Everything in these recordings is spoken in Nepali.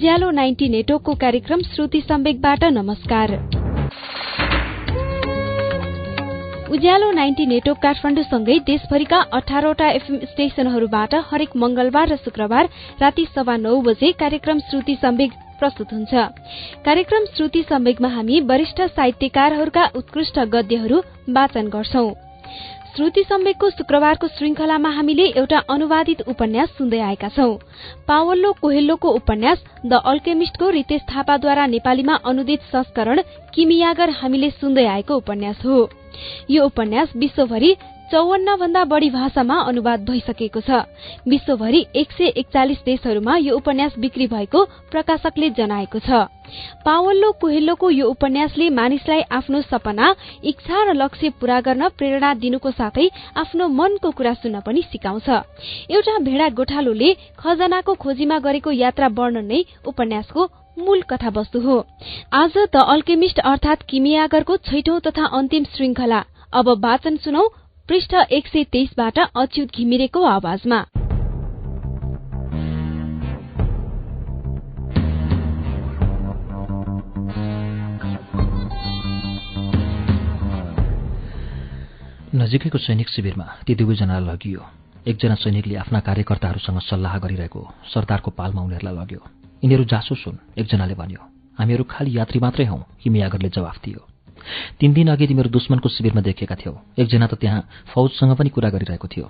उज्यालो नाइन्टी नेटवर्कको कार्यक्रम श्रुति सम्वेकबाट नमस्कार। उज्यालो नाइन्टी नेटवर्क काठमाडौँसँगै देशभरिका अठारवटा एफएम स्टेशनहरूबाट हरेक मंगलबार र शुक्रबार राति सभा नौ बजे कार्यक्रम श्रुति सम्वेक प्रस्तुत हुन्छ। कार्यक्रम श्रुति सम्वेकमा हामी वरिष्ठ साहित्यकारहरूका उत्कृष्ट गद्यहरू वाचन गर्छौं। श्रुति सम्वेकको शुक्रबारको श्रृंखलामा हामीले एउटा अनुवादित उपन्यास सुन्दै आएका छौं। पावल्लो कोहेल्लोको उपन्यास द अल्केमिस्टको रितेश थापाद्वारा नेपालीमा अनुदित संस्करण किमियागर हामीले सुन्दै आएको उपन्यास हो। यो उपन्यास विश्वभरि चौवन्न भन्दा बढ़ी भाषामा अनुवाद भइसकेको छ। विश्वभरि एक सय एकचालिस देशहरूमा यो उपन्यास बिक्री भएको प्रकाशकले जनाएको छ। पावल्लो कोहेल्लोको यो उपन्यासले मानिसलाई आफ्नो सपना इच्छा र लक्ष्य पूरा गर्न प्रेरणा दिनुको साथै आफ्नो मनको कुरा सुन्न पनि सिकाउँछ। एउटा भेडा गोठालोले खजनाको खोजीमा गरेको यात्रा वर्णन नै उपन्यासको मूल कथावस्तु हो। आज द अल्केमिस्ट अर्थात किमियागरको छैठौं तथा अन्तिम श्रृंखला अब वाचन सुनौ पृष्ठ एक सय तेइसबाट अच्युत घिमिरेको आवाजमा। नजिकैको सैनिक शिविरमा ती दुवैजनालाई लगियो। एकजना सैनिकले आफ्ना कार्यकर्ताहरूसँग सल्लाह गरिरहेको सरदारको पालमा उनीहरूलाई लग्यो। यिनीहरू जासुस हुन् एकजनाले भन्यो हामीहरू खालि यात्री मात्रै हौ हिमियागरले जवाफ दियो। तीन दिन अघि तिमीहरू दुश्मनको शिविरमा देखेका थियौ। एकजना त त्यहाँ फौजसँग पनि कुरा गरिरहेको थियो।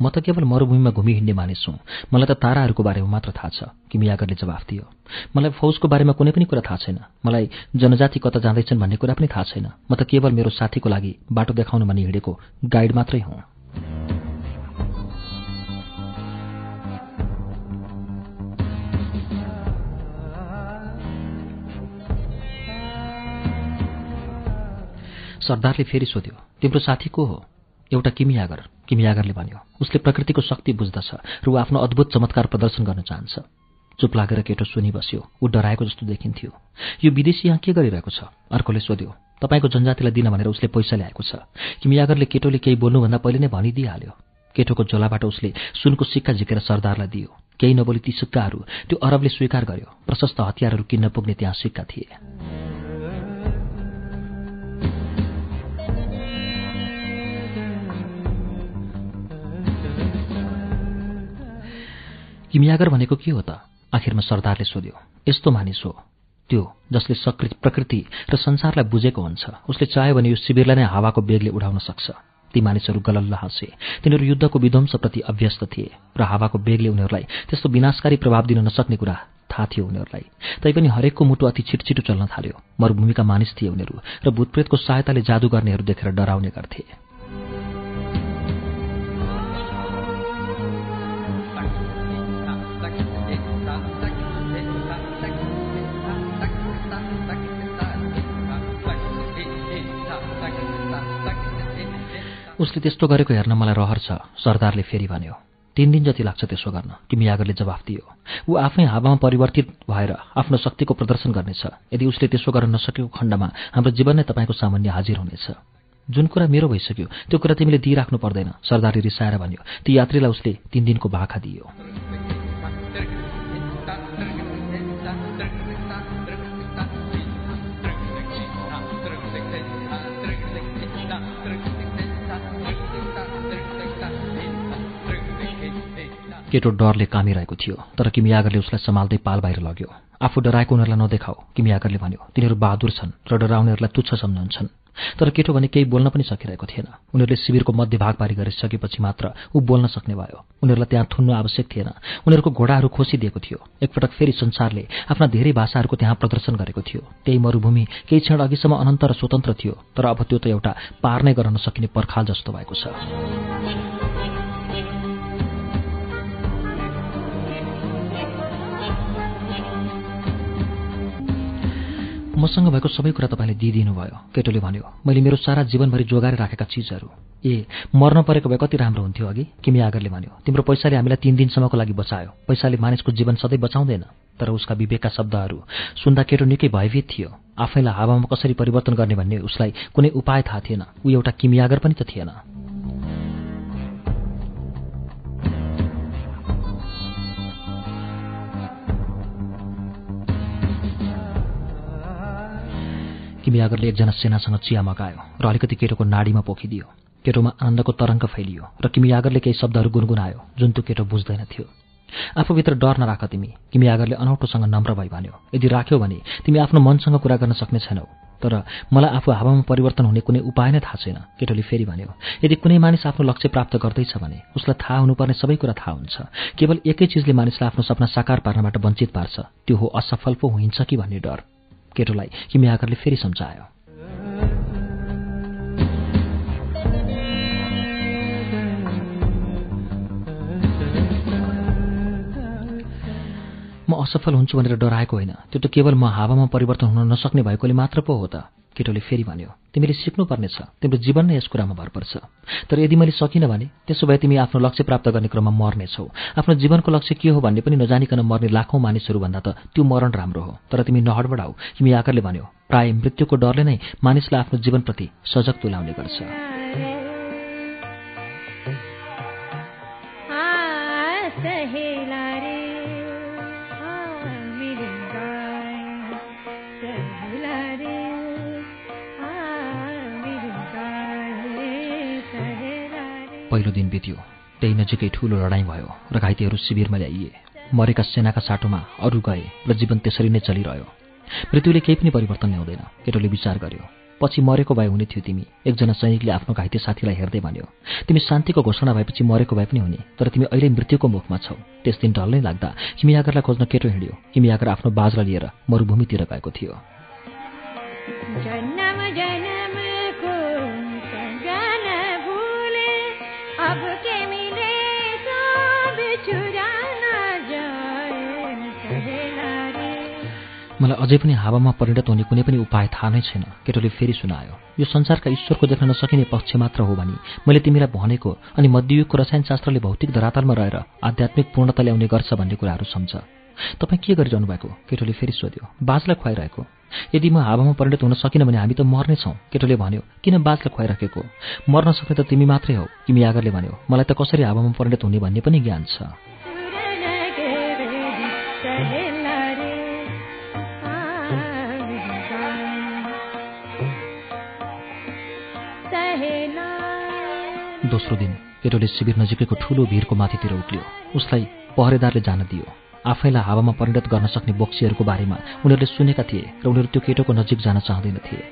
म त केवल मरूभूमिमा घुमिहिँड्ने मानिस हुँ। मलाई त ताराहरूको बारेमा मात्र थाहा छ किमियागरले जवाफ दियो। मलाई फौजको बारेमा कुनै पनि कुरा थाहा छैन। मलाई जनजाति कता जाँदैछन् भन्ने कुरा पनि थाहा छैन। म त केवल मेरो साथीको लागि बाटो देखाउन भनी हिँडेको गाइड मात्रै हुँ। सरदारले फेरि सोध्यो तिम्रो साथी को हो? एउटा किमियागर किमियागरले भन्यो। उसले प्रकृतिको शक्ति बुझ्दछ र ऊ आफ्नो अद्भुत चमत्कार प्रदर्शन गर्न चाहन्छ। चुप लागेर केटो सुनिबस्यो ऊ डराएको जस्तो देखिन्थ्यो। यो विदेशी यहाँ के गरिरहेको छ? अर्कोले सोध्यो तपाईँको जनजातिलाई दिन भनेर उसले पैसा ल्याएको छ। किमियागरले केटोले केही बोल्नुभन्दा पहिले नै भनिदिइहाल्यो। केटोको झोलाबाट उसले सुनको सिक्का झिकेर सरदारलाई दियो। केही नबोली ती सिक्काहरू त्यो अरबले स्वीकार गर्यो। प्रशस्त हतियारहरू किन्न पुग्ने त्यहाँ सिक्का थिए। किमियागर भनेको के हो त? आखिरमा सरदारले सोध्यो यस्तो मानिस हो त्यो जसले सकृत प्रकृति र संसारलाई बुझेको हुन्छ उसले चाह्यो भने यो शिविरलाई नै हावाको बेगले उडाउन सक्छ। ती मानिसहरू गलल्ल हाँसे। तिनीहरू युद्धको विध्वंसप्रति अभ्यस्त थिए र हावाको बेगले उनीहरूलाई त्यस्तो विनाशकारी प्रभाव दिन नसक्ने कुरा थाहा थियो उनीहरूलाई। तैपनि हरेकको मुटु अति छिटछिटो चल्न थाल्यो। मरूभूमिका मानिस थिए उनीहरू र भूतप्रेतको सहायताले जादु गर्नेहरू देखेर डराउने गर्थे। उसले त्यस्तो गरेको हेर्न मलाई रहर छ सरदारले फेरि भन्यो। तीन दिन जति लाग्छ त्यसो गर्न। किमियागरले जवाफ दियो। ऊ आफै हावामा परिवर्तित भएर आफ्नो शक्तिको प्रदर्शन गर्नेछ। यदि उसले त्यसो गर्न नसकेको खण्डमा हाम्रो जीवन नै तपाईँको सामान्य हाजिर हुनेछ। जुन कुरा मेरो भइसक्यो त्यो कुरा तिमीले दिइराख्नु पर्दैन सरदारले रिसाएर भन्यो। ती यात्रीलाई उसले तीन दिनको भाखा दियो। केटो डरले कामिरहेको थियो तर किमियागरले उसलाई सम्हाल्दै पाल बाहिर लग्यो। आफू डराएको उनीहरूलाई नदेखाऊ किमियागरले भन्यो तिनीहरू बहादुर छन् र डराउनेहरूलाई तुच्छ सम्झन्छन्। तर केटो भने केही बोल्न पनि सकिरहेको थिएन। उनीहरूले शिविरको मध्यभाग पारी गरिसकेपछि मात्र ऊ बोल्न सक्ने भयो। उनीहरूलाई त्यहाँ थुन्नु आवश्यक थिएन। उनीहरूको घोडाहरू खोसिदिएको थियो। एकपटक फेरि संसारले आफ्ना धेरै भाषाहरूको त्यहाँ प्रदर्शन गरेको थियो। त्यही मरूभूमि केही क्षण अघिसम्म अनन्त र स्वतन्त्र थियो तर अब त्यो त एउटा पार नै गर्न नसकिने पर्खाल जस्तो भएको छ। मसँग भएको सबै कुरा तपाईँले दिइदिनु भयो केटोले भन्यो मैले मेरो सारा जीवनभरि जोगाएर राखेका चिजहरू। ए मर्न परेको भए कति राम्रो हुन्थ्यो अघि? किमी आगरले भन्यो तिम्रो पैसाले हामीलाई तिन दिनसम्मको लागि बचायो। पैसाले मानिसको जीवन सधैँ बचाउँदैन। तर उसका विवेकका शब्दहरू सुन्दा केटो निकै भयभीत थियो। आफैलाई हावामा कसरी परिवर्तन गर्ने भन्ने उसलाई कुनै उपाय थाहा थिएन। ऊ एउटा किमियागर पनि त थिएन। किमी आगरले एकजना सेनासँग चिया मगायो र अलिकति केटोको नाडीमा पोखिदियो। केटोमा आनन्दको तरङ्ग फैलियो र किमी आगरले केही शब्दहरू गुनगुनायो जुन त्यो केटो बुझ्दैन थियो। आफूभित्र डर नराख तिमी किमी आगरले अनौठोसँग नम्र भई भन्यो। यदि राख्यौ भने तिमी आफ्नो मनसँग कुरा गर्न सक्ने छैनौ। तर मलाई आफू हावामा परिवर्तन हुने कुनै उपाय नै थाहा छैन केटोले फेरि भन्यो। यदि कुनै मानिस आफ्नो लक्ष्य प्राप्त गर्दैछ भने उसलाई थाहा हुनुपर्ने सबै कुरा थाहा हुन्छ। केवल एकै चिजले मानिसलाई आफ्नो सपना साकार पार्नबाट वञ्चित पार्छ। त्यो हो असफल पो हुन्छ कि भन्ने डर। केटोलाई किमी आगरले फेरि सम्झायो। म असफल हुन्छु भनेर डराएको होइन। त्यो त केवल म हावामा परिवर्तन हुन नसक्ने भएकोले मात्र पो हो त। केटोले फेरि भन्यो तिमीले सिक्नुपर्नेछ तिम्रो जीवन नै यस कुरामा भर पर्छ। तर यदि मैले सकिनँ भने त्यसो भए तिमी आफ्नो लक्ष्य प्राप्त गर्ने क्रममा मर्नेछौ। आफ्नो जीवनको लक्ष्य के हो भन्ने पनि नजानिकन मर्ने लाखौँ मानिसहरूभन्दा त त्यो मरण राम्रो हो। तर तिमी नहडबडाऊ तिमी आकारले भन्यो प्राय मृत्युको डरले नै मानिसलाई आफ्नो जीवनप्रति सजग तुलाउने गर्छ। पहिलो दिन बित्यो। त्यही नजिकै ठूलो लडाईँ भयो र घाइतेहरू शिविरमा ल्याइए। मरेका सेनाका साटोमा अरू गए र जीवन त्यसरी नै चलिरह्यो। मृत्युले केही पनि परिवर्तन ल्याउँदैन केटोले विचार गर्यो। पछि मरेको भए हुने थियो तिमी। एकजना सैनिकले आफ्नो घाइते साथीलाई हेर्दै भन्यो तिमी शान्तिको घोषणा भएपछि मरेको भए पनि हुने तर तिमी अहिले मृत्युको मुखमा छौ। त्यस दिन ढल्नै लाग्दा किमियागरलाई खोज्न केटो हिँड्यो। किमियागर आफ्नो बाजलाई लिएर मरुभूमितिर गएको थियो। मलाई अझै पनि हावामा परिणत हुने कुनै पनि उपाय थाहा नै छैन। केटोले फेरि सुनायो यो संसारका ईश्वरको देख्न नसकिने पक्ष मात्र हो भने। मैले तिमीलाई भनेको अनि मध्ययुगको रसायनशास्त्रले भौतिक धरातलमा रहेर आध्यात्मिक पूर्णता ल्याउने गर्छ भन्ने कुराहरू सम्झ। तपाईँ के गरिरहनु भएको केटोले फेरि सोध्यो बाजलाई खुवाइरहेको। यदि म हावामा परिणत हुन सकिनँ भने हामी त मर्नेछौँ केटोले भन्यो किन बाजलाई खुवाइराखेको? मर्न सक्ने त तिमी मात्रै हौ। तिमी आगरले भन्यो मलाई त कसरी हावामा परिणत हुने भन्ने पनि ज्ञान छ। दोस्रो दिन केटोले शिविर नजिकैको ठूलो भिरको माथितिर उक्लियो। उसलाई पहरेदारले जान दियो। आफैलाई हावामा परिणत गर्न सक्ने बोक्सीहरूको बारेमा उनीहरूले सुनेका थिए र उनीहरू त्यो केटोको नजिक जान चाहँदैन थिए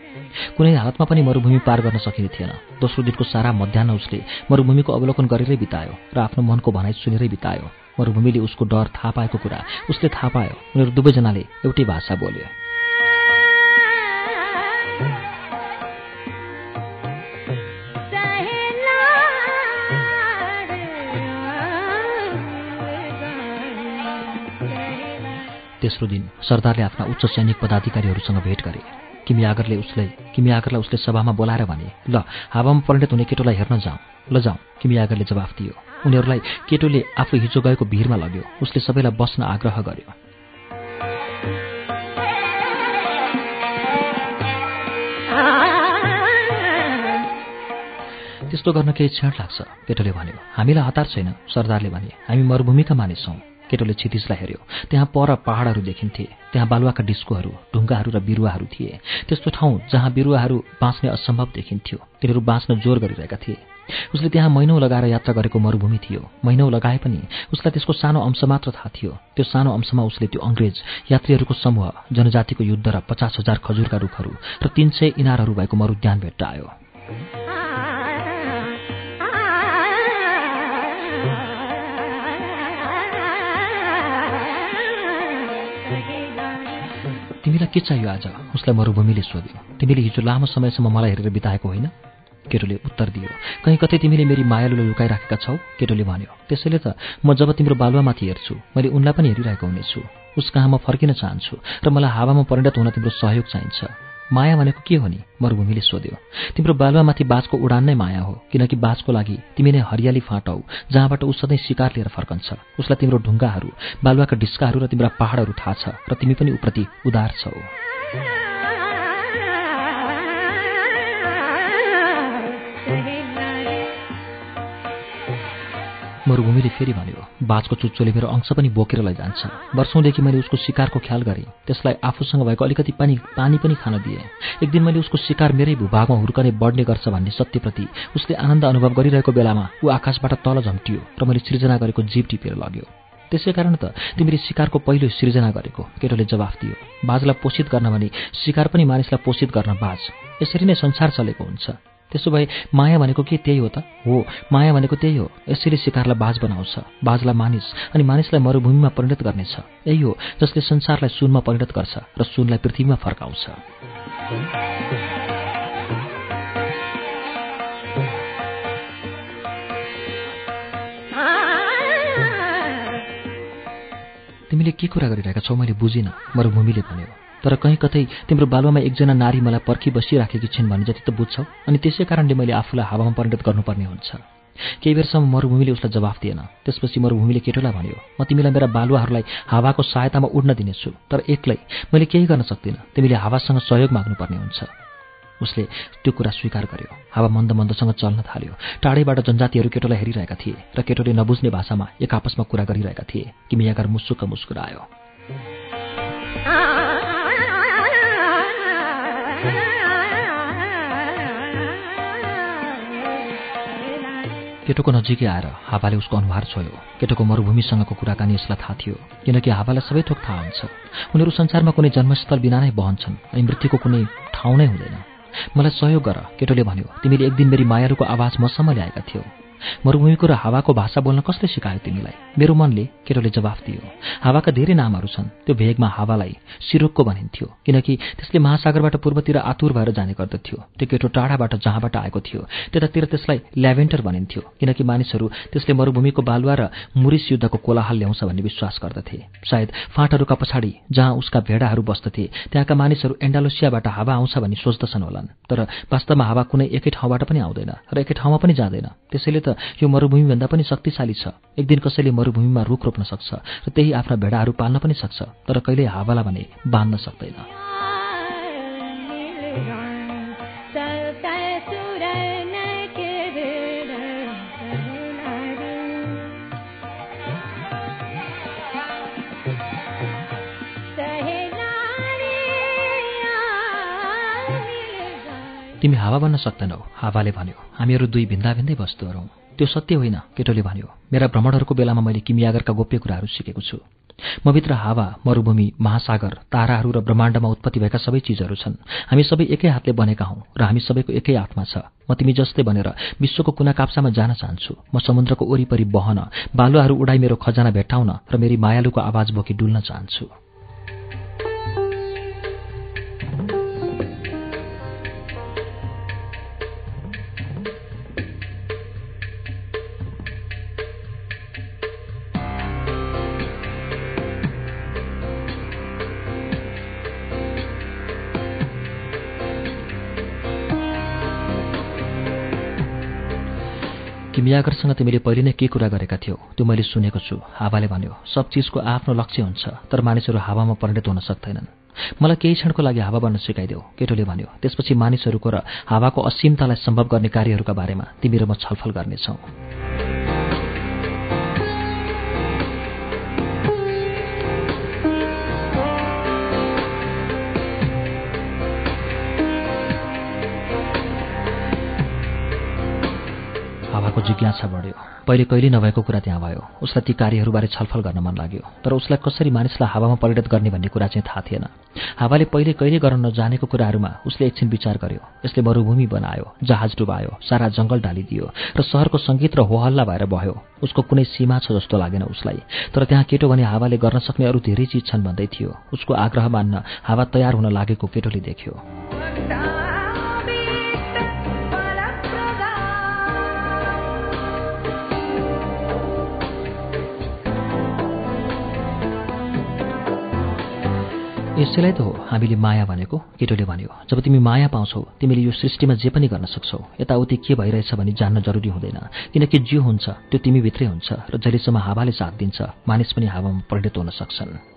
कुनै हालतमा पनि मरुभूमि पार गर्न सकिने थिएन। दोस्रो दिनको सारा मध्याह उसले मरुभूमिको अवलोकन गरेरै बितायो र आफ्नो मनको भनाइ सुनेरै बितायो। मरुभूमिले उसको डर थाहा पाएको कुरा उसले थाहा पायो। उनीहरू दुवैजनाले एउटै भाषा बोल्यो। तेस्रो दिन सरदारले आफ्ना उच्च सैनिक पदाधिकारीहरूसँग भेट गरे। किमी आगरले उसलाई किमी आगरलाई उसले सभामा बोलाएर भने ल हावामा परिणत हुने केटोलाई हेर्न जाउँ। ल जाउँ किमी आगरले जवाफ दियो। उनीहरूलाई केटोले आफू हिजो गएको भिरमा लग्यो। उसले सबैलाई बस्न आग्रह गर्यो। त्यस्तो गर्न केही क्षण लाग्छ केटोले भन्यो। हामीलाई हतार छैन सरदारले भने। हामी मरुभूमिका मानिस छौँ केटोले क्षितिजलाई हेऱ्यो। त्यहाँ पर पहाडहरू देखिन्थे। त्यहाँ बालुवाका डिस्कोहरू ढुङ्गाहरू र बिरुवाहरू थिए। त्यस्तो ठाउँ जहाँ बिरुवाहरू बाँच्ने असम्भव देखिन्थ्यो। तिनीहरू बाँच्न जोर गरिरहेका थिए। उसले त्यहाँ महिनौ लगाएर यात्रा गरेको मरुभूमि थियो। महिनौ लगाए पनि उसलाई त्यसको सानो अंश मात्र थाहा थियो। त्यो सानो अंशमा उसले त्यो अङ्ग्रेज यात्रीहरूको समूह जनजातिको युद्ध र पचास हजार खजुरका रुखहरू र तीन सय इनारहरू भएको मरुद्यान भेट्ट आयो। तिमीलाई के चाहियो आज? उसलाई मरुभूमिले सोध्यो। तिमीले हिजो लामो समयसम्म मलाई हेरेर बिताएको होइन? केटोले उत्तर दियो। कहीँ कतै तिमीले मेरी मायालुलाई लुकाइराखेका छौ? केटोले भन्यो। त्यसैले त म जब तिम्रो बालुवामाथि हेर्छु मैले उनलाई पनि हेरिरहेको हुनेछु। उस कहाँ म फर्किन चाहन्छु र मलाई हावामा परिणत हुन तिम्रो सहयोग चाहिन्छ। माया भनेको के हो नि? मरुभूमिले सोध्यो। तिम्रो बालुवामाथि बाजको उडान नै माया हो किनकि बाजको लागि तिमी नै हरियाली फाँटौ जहाँबाट ऊ सधैँ शिकार लिएर फर्कन्छ। उसलाई तिम्रो ढुङ्गाहरू बालुवाका डिस्काहरू र तिम्रा पहाडहरू थाहा छ र तिमी पनि उप्रति उदार छौ। मरुभूमिले फेरि भन्यो बाजको चुच्चोले मेरो अंश पनि बोकेर लैजान्छ वर्षौँदेखि मैले उसको शिकारको ख्याल गरेँ। त्यसलाई आफूसँग भएको अलिकति पानी पानी पनि खान दिएँ। एक दिन मैले उसको शिकार मेरै भूभागमा हुर्कने बढ्ने गर्छ भन्ने सत्यप्रति उसले आनन्द अनुभव गरिरहेको बेलामा ऊ आकाशबाट तल झम्टियो र मैले सृजना गरेको जीव टिपेर लग्यो। त्यसै कारण त तिमीले शिकारको पहिलो सृजना गरेको केटोले जवाफ दियो। बाजलाई पोषित गर्न भने शिकार पनि मानिसलाई पोषित गर्न बाज। यसरी नै संसार चलेको हुन्छ। त्यसो भए माया भनेको के त्यही हो त? हो माया भनेको त्यही हो। यसरी शिकारलाई बाज बनाउँछ बाजलाई मानिस अनि मानिसलाई मरुभूमिमा परिणत गर्नेछ। यही हो जसले संसारलाई सुनमा परिणत गर्छ र सुनलाई पृथ्वीमा फर्काउँछ। तिमीले के कुरा गरिरहेका छौ? मैले बुझिनँ मरुभूमिले भन्यो। तर कहीँ कतै तिम्रो बालुवामा एकजना नारी मलाई पर्खी बसिराखेकी छिन् भने जति त बुझ्छौ। अनि त्यसै कारणले मैले आफूलाई हावामा परिणत गर्नुपर्ने हुन्छ। केही बेरसम्म मरुभूमिले उसलाई जवाफ दिएन। त्यसपछि मरुभूमिले केटोलाई भन्यो म तिमीलाई मेरा बालुवाहरूलाई हावाको सहायतामा उड्न दिनेछु तर एक्लै मैले केही गर्न सक्दिनँ। तिमीले हावासँग सहयोग माग्नुपर्ने हुन्छ। उसले त्यो कुरा स्वीकार गर्यो। हावा मन्द मन्दसँग चल्न थाल्यो। टाढैबाट जनजातिहरू केटोलाई हेरिरहेका थिए र केटोले नबुझ्ने भाषामा एक आपसमा कुरा गरिरहेका थिए कि मुसुक्क मुस्कुरायो। केटोको नजिकै आएर हावाले उसको अनुहार छोयो। केटोको मरुभूमिसँगको कुराकानी यसलाई थाहा थियो किनकि हावालाई सबै थोक थाहा हुन्छ। उनीहरू संसारमा कुनै जन्मस्थल बिना नै बहन्छन् अनि मृत्युको कुनै ठाउँ नै हुँदैन। मलाई सहयोग गर केटोले भन्यो तिमीले एक दिन मेरी मायाहरूको आवाज मसम्म ल्याएका थियौ। मरुभूमिको र हावाको भाषा बोल्न कसले सिकायो तिमीलाई? मेरो मनले केटोले जवाफ दियो। हावाका धेरै नामहरू छन्। त्यो भेगमा हावालाई सिरोकको भनिन्थ्यो किनकि त्यसले महासागरबाट पूर्वतिर आतुर भएर जाने गर्दथ्यो। त्यो केटो टाढाबाट जहाँबाट आएको थियो त्यतातिर त्यसलाई ल्याभेन्टर भनिन्थ्यो किनकि मानिसहरू त्यसले मरुभूमिको बालुवा र मुरिस युद्धको कोलाहाल ल्याउँछ भन्ने विश्वास गर्दथे। सायद फाँटहरूका पछाडि जहाँ उसका भेडाहरू बस्दथे त्यहाँका मानिसहरू एन्डालोसियाबाट हावा आउँछ भनी सोच्दछन् होलान्। तर वास्तवमा हावा कुनै एकै ठाउँबाट पनि आउँदैन र एकै ठाउँमा पनि जाँदैन। त्यसैले त यो मरुभूमिभन्दा पनि शक्तिशाली छ। एक दिन कसैले मरुभूमिमा रुख रोप्न सक्छ र त्यही आफ्ना भेडाहरू पाल्न पनि सक्छ तर कहिल्यै हावालाई भने बाँध्न सक्दैन। तिमी हावा बन्न सक्दैनौ हावाले भन्यो हामीहरू दुई भिन्दा भिन्दै वस्तुहरू त्यो सत्य होइन केटोले भन्यो। मेरा भ्रमणहरूको बेलामा मैले किमियागरका गोप्य कुराहरू सिकेको छु। मभित्र हावा मरुभूमि महासागर ताराहरू र ब्रह्माण्डमा उत्पत्ति भएका सबै चिजहरू छन्। हामी सबै एकै हातले बनेका हौँ र हामी सबैको एकै आत्मा छ। म तिमी जस्तै भनेर विश्वको कुना काप्सामा जान चाहन्छु। म समुद्रको वरिपरि बहन बालुवाहरू उडाई मेरो खजाना भेट्टाउन र मेरी मायालुको आवाज बोकी डुल्न चाहन्छु। मियागरसँग तिमीले पहिले नै के कुरा गरेका थियौ त्यो मैले सुनेको छु। हावाले भन्यो सब चिजको आफ्नो लक्ष्य हुन्छ तर मानिसहरू हावामा परिणत हुन सक्दैनन्। मलाई केही क्षणको लागि हावा बन्न सिकाइदेऊ केटोले भन्यो। त्यसपछि मानिसहरूको र हावाको असीमतालाई सम्भव गर्ने कार्यहरूका बारेमा तिमी र म छलफल गर्नेछौँ। जिज्ञासा बढ्यो। पहिले कहिले नभएको कुरा त्यहाँ भयो। उसलाई ती कार्यहरूबारे छलफल गर्न मन लाग्यो। तर उसलाई कसरी मानिसलाई हावामा परिणत गर्ने भन्ने कुरा चाहिँ थाहा थिएन। हावाले पहिले कहिले गर्न नजानेको कुराहरूमा उसले एकछिन विचार गर्यो। यसले मरुभूमि बनायो जहाज डुबायो सारा जङ्गल ढालिदियो र सहरको सङ्गीत र होहल्ला भएर भयो उसको कुनै सीमा छ जस्तो लागेन उसलाई। तर त्यहाँ केटो भने हावाले गर्न सक्ने अरू धेरै चिज छन् भन्दै थियो। उसको आग्रह मान्न हावा तयार हुन लागेको केटोले देख्यो। यसैलाई त हो हामीले माया भनेको केटोले भन्यो। जब तिमी माया पाउँछौ तिमीले यो सृष्टिमा जे पनि गर्न सक्छौ यताउति के भइरहेछ भने जान्न जरुरी हुँदैन। किनकि जे हुन्छ त्यो तिमीभित्रै हुन्छ र जहिलेसम्म हावाले साथ दिन्छ मानिस पनि हावामा परिणत हुन सक्छन्।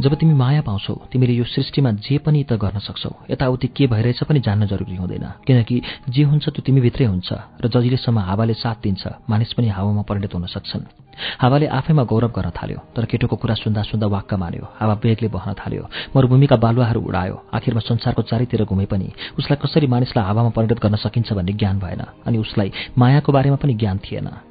जब तिमी माया पाउँछौ तिमीले यो सृष्टिमा जे पनि त गर्न सक्छौ यताउति के भइरहेछ पनि जान्न जरुरी हुँदैन। किनकि जे हुन्छ त्यो तिमीभित्रै हुन्छ र जजिलेसम्म हावाले साथ दिन्छ मानिस पनि हावामा परिणत हुन सक्छन्। हावाले आफैमा गौरव गर्न थाल्यो तर केटोको कुरा सुन्दा सुन्दा वाक्क मान्यो हावा बेगले बहन थाल्यो मरूभूमिका बालुवाहरू उडायो आखिरमा संसारको चारैतिर घुमे पनि उसलाई कसरी मानिसलाई हावामा परिणत गर्न सकिन्छ भन्ने ज्ञान भएन अनि उसलाई मायाको बारेमा पनि ज्ञान थिएन।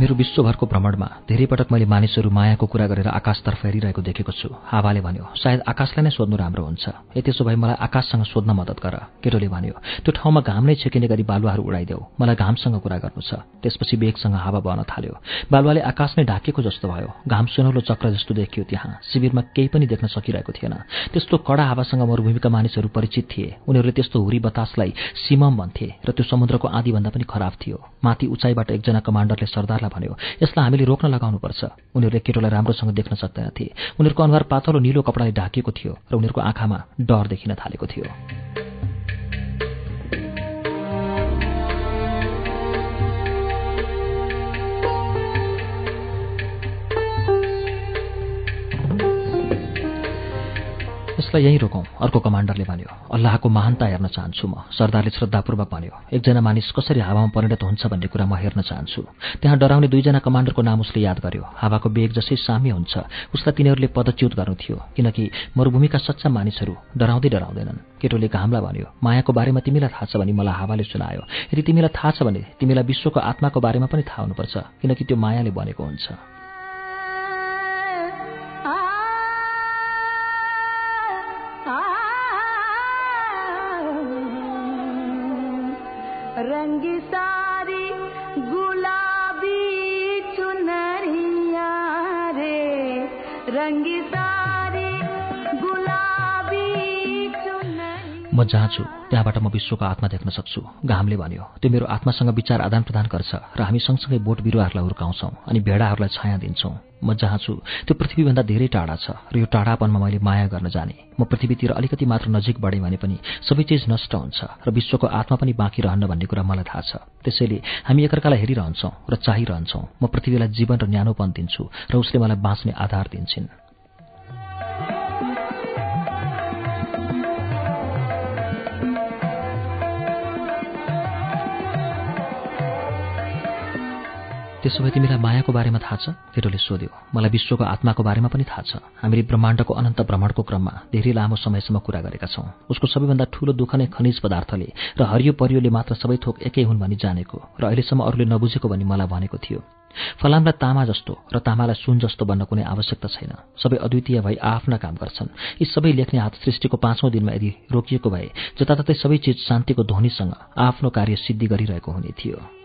मेरो विश्वभरको भ्रमणमा धेरै पटक मैले मानिसहरू मायाको कुरा गरेर आकाशतर्फ हेरिरहेको देखेको छु। हावाले भन्यो सायद आकाशलाई नै सोध्नु राम्रो हुन्छ। ए त्यसो भए मलाई आकाशसँग सोध्न मद्दत गर। केटोले भन्यो त्यो ठाउँमा घाम नै छेकिने गरी बालुवाहरू उडाइदेऊ। मलाई घामसँग कुरा गर्नु छ। त्यसपछि बेगसँग हावा बहन थाल्यो। बालुवाले आकाश नै ढाकेको जस्तो भयो। घाम सुनौलो चक्र जस्तो देखियो त्यहाँ। शिविरमा केही पनि देख्न सकिरहेको थिएन। त्यस्तो कडा हावासँग मरूभूमिका मानिसहरू परिचित थिए। उनीहरूले त्यस्तो हुरी बतासलाई सिमम भन्थे र त्यो समुद्रको आँधीभन्दा पनि खराब थियो। माथि उचाइबाट एकजना कमान्डरले सरदारलाई भन्यो यसलाई हामीले रोक्न लगाउनुपर्छ। उनीहरूले केटोलाई राम्रोसँग देख्न सक्दैनथे। उनीहरूको अनुहार पातलो निलो कपडाले ढाकिएको थियो र उनीहरूको आँखामा डर देखिन थालेको थियो। यसलाई यहीँ रोकौँ अर्को कमान्डरले भन्यो अल्लाहको महानता हेर्न चाहन्छु म। सरदारले श्रद्धापूर्वक भन्यो एकजना मानिस कसरी हावामा परिणत हुन्छ भन्ने कुरा म हेर्न चाहन्छु। त्यहाँ डराउने दुईजना कमान्डरको नाम उसले याद गर्यो। हावाको बेग जसै साम्य हुन्छ। उसलाई तिनीहरूले पदच्युत गर्नु थियो किनकि मरूभूमिका सच्चा मानिसहरू डराउँदै डराउँदैनन्। केटोले घामलाई भन्यो मायाको बारेमा तिमीलाई थाहा छ भने मलाई हावाले सुनायो। यदि तिमीलाई थाहा छ भने तिमीलाई विश्वको आत्माको बारेमा पनि थाहा हुनुपर्छ किनकि त्यो मायाले बनेको हुन्छ। री सारी गुलाबी चुनरिया रे। री म जहाँ छु त्यहाँबाट म विश्वको आत्मा देख्न सक्छु। घामले भन्यो त्यो मेरो आत्मासँग विचार आदान प्रदान गर्छ। र हामी सँगसँगै बोट बिरुवाहरूलाई हुर्काउँछौँ अनि भेडाहरूलाई छाया दिन्छौँ। म जहाँ छु त्यो पृथ्वीभन्दा धेरै टाढा छ र यो टाढापनमा मैले माया गर्न जाने। म पृथ्वीतिर अलिकति मात्र नजिक बढेँ भने पनि सबै चिज नष्ट हुन्छ र विश्वको आत्मा पनि बाँकी रहन्न भन्ने कुरा मलाई थाहा छ। त्यसैले हामी एकअर्कालाई हेरिरहन्छौँ र चाहिरहन्छौँ। म पृथ्वीलाई जीवन र न्यानोपन दिन्छु र उसले मलाई बाँच्ने आधार दिन्छन्। त्यसो भए तिमीलाई मायाको बारेमा थाहा छ? केटोले सोध्यो। मलाई विश्वको आत्माको बारेमा पनि थाहा छ। हामीले ब्रह्माण्डको अनन्त भ्रमणको क्रममा धेरै लामो समयसम्म कुरा गरेका छौँ। उसको सबैभन्दा ठूलो दुःख नै खनिज पदार्थले र हरियो परियोले मात्र सबै थोक एकै हुन् भनी जानेको र अहिलेसम्म अरूले नबुझेको भनी मलाई भनेको थियो। फलामलाई तामा जस्तो र तामालाई सुन जस्तो बन्न कुनै आवश्यकता छैन। सबै अद्वितीय भई आफ्ना काम गर्छन्। यी सबै लेख्ने हात सृष्टिको पाँचौँ दिनमा यदि रोकिएको भए जताततै सबै चिज शान्तिको ध्वनिसँग आफ्नो कार्य सिद्धि गरिरहेको हुने थियो।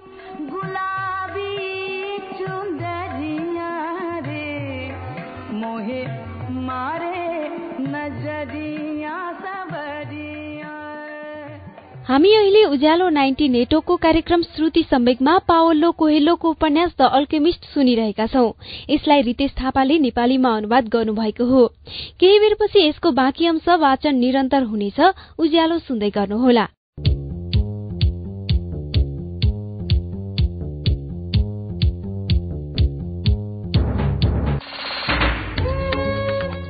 हामी अहिले उज्यालो नाइन्टी नेटवर्कको कार्यक्रम श्रुति सम्वेकमा पावल्लो कोहेल्लोको उपन्यास द अल्केमिस्ट सुनिरहेका छौं। यसलाई रितेश थापाले नेपालीमा अनुवाद गर्नुभएको हो। केही बेरपछि यसको बाँकी अंश वाचन निरन्तर हुनेछ। उज्यालो सुन्दै गर्नुहोला।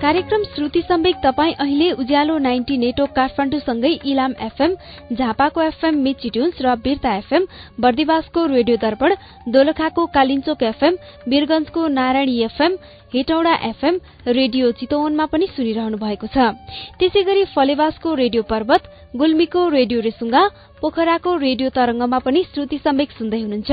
कार्यक्रम श्रुति सम्वेक तपाईँ अहिले उज्यालो नाइन्टी नेटवर्क काठमाडौँसँगै इलाम एफएम झापाको एफएम मिचिट्युन्स र बिर्ता एफएम बर्दिवासको रेडियो दर्पण दोलखाको Kalinchowk FM वीरगंजको Narayani FM Hetauda FM radio चितवनमा पनि सुनिरहनु भएको छ। त्यसै गरी फलेवासको रेडियो पर्वत गुल्मीको रेडियो रेसुङ्गा पोखराको रेडियो तरंगमा पनि श्रुति सम्वेक सुन्दै हुनुहुन्छ।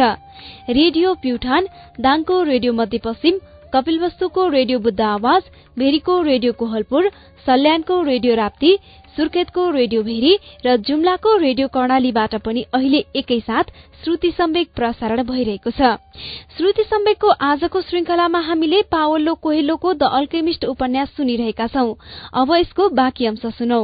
रेडियो प्युठान दाङको रेडियो मध्यपश्चिम कपिलवस्तुको रेडियो बुद्ध आवाज भेरीको रेडियो कोहलपुर सल्यानको रेडियो राप्ती सुर्खेतको रेडियो भेरी र जुम्लाको रेडियो कर्णालीबाट पनि अहिले एकैसाथ श्रुति सम्वेक प्रसारण भइरहेको छ। श्रुति सम्वेकको आजको श्रृंखलामा हामीले पावल्लो कोहेल्लोको द अल्केमिस्ट उपन्यास सुनिरहेका छौं। अब यसको बाँकी अंश सुनौ।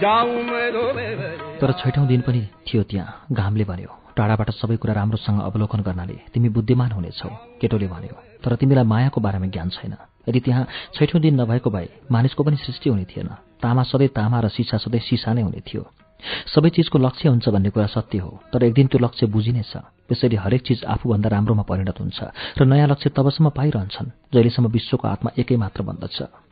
तर छैठौं दिन पनि थियो त्यहाँ। घामले भन्यो टाढाबाट सबै कुरा राम्रोसँग अवलोकन गर्नाले तिमी बुद्धिमान हुनेछौ केटोले भन्यो। तर तिमीलाई मायाको बारेमा ज्ञान छैन। यदि त्यहाँ छैठौँ दिन नभएको भए मानिसको पनि सृष्टि हुने थिएन। तामा सधैँ तामा र सिसा सधैँ सिसा नै हुने थियो। सबै चिजको लक्ष्य हुन्छ भन्ने कुरा सत्य हो तर एक दिन त्यो लक्ष्य बुझिनेछ। त्यसैले हरेक चिज आफूभन्दा राम्रोमा परिणत हुन्छ र नयाँ लक्ष्य तबसम्म पाइरहन्छन् जहिलेसम्म विश्वको आत्मा एकै मात्र बन्दछ।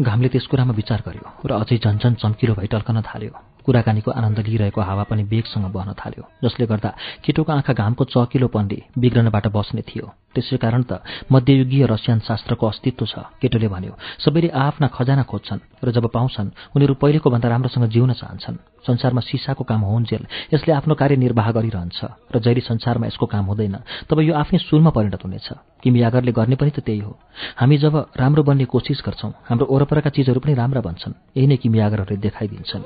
घामले त्यस कुरामा विचार गर्यो र अझै झन्झन चम्किलो भई टल्कन थाल्यो। कुराकानीको आनन्द लिइरहेको हावा पनि बेगसँग बहन थाल्यो जसले गर्दा केटोको आँखा घामको चकिलोपनले बिग्रनबाट बस्ने थियो। त्यसै कारण त मध्ययुगीय रसियन शास्त्रको अस्तित्व छ केटोले भन्यो सबैले आफ्ना खजाना खोज्छन्। र जब पाउँछन् उनीहरू पहिलेको भन्दा राम्रोसँग जिउन चाहन्छन्। संसारमा सिसाको काम होन्जेल यसले आफ्नो कार्य निर्वाह गरिरहन्छ र जहिले संसारमा यसको काम हुँदैन तब यो आफ्नै सुरमा परिणत हुनेछ। किमियागरले गर्ने पनि त त्यही हो। हामी जब राम्रो बन्ने कोसिस गर्छौँ हाम्रो वरपरका चिजहरू पनि राम्रा बन्छन्। यही नै किमियागरहरूले देखाइदिन्छन्।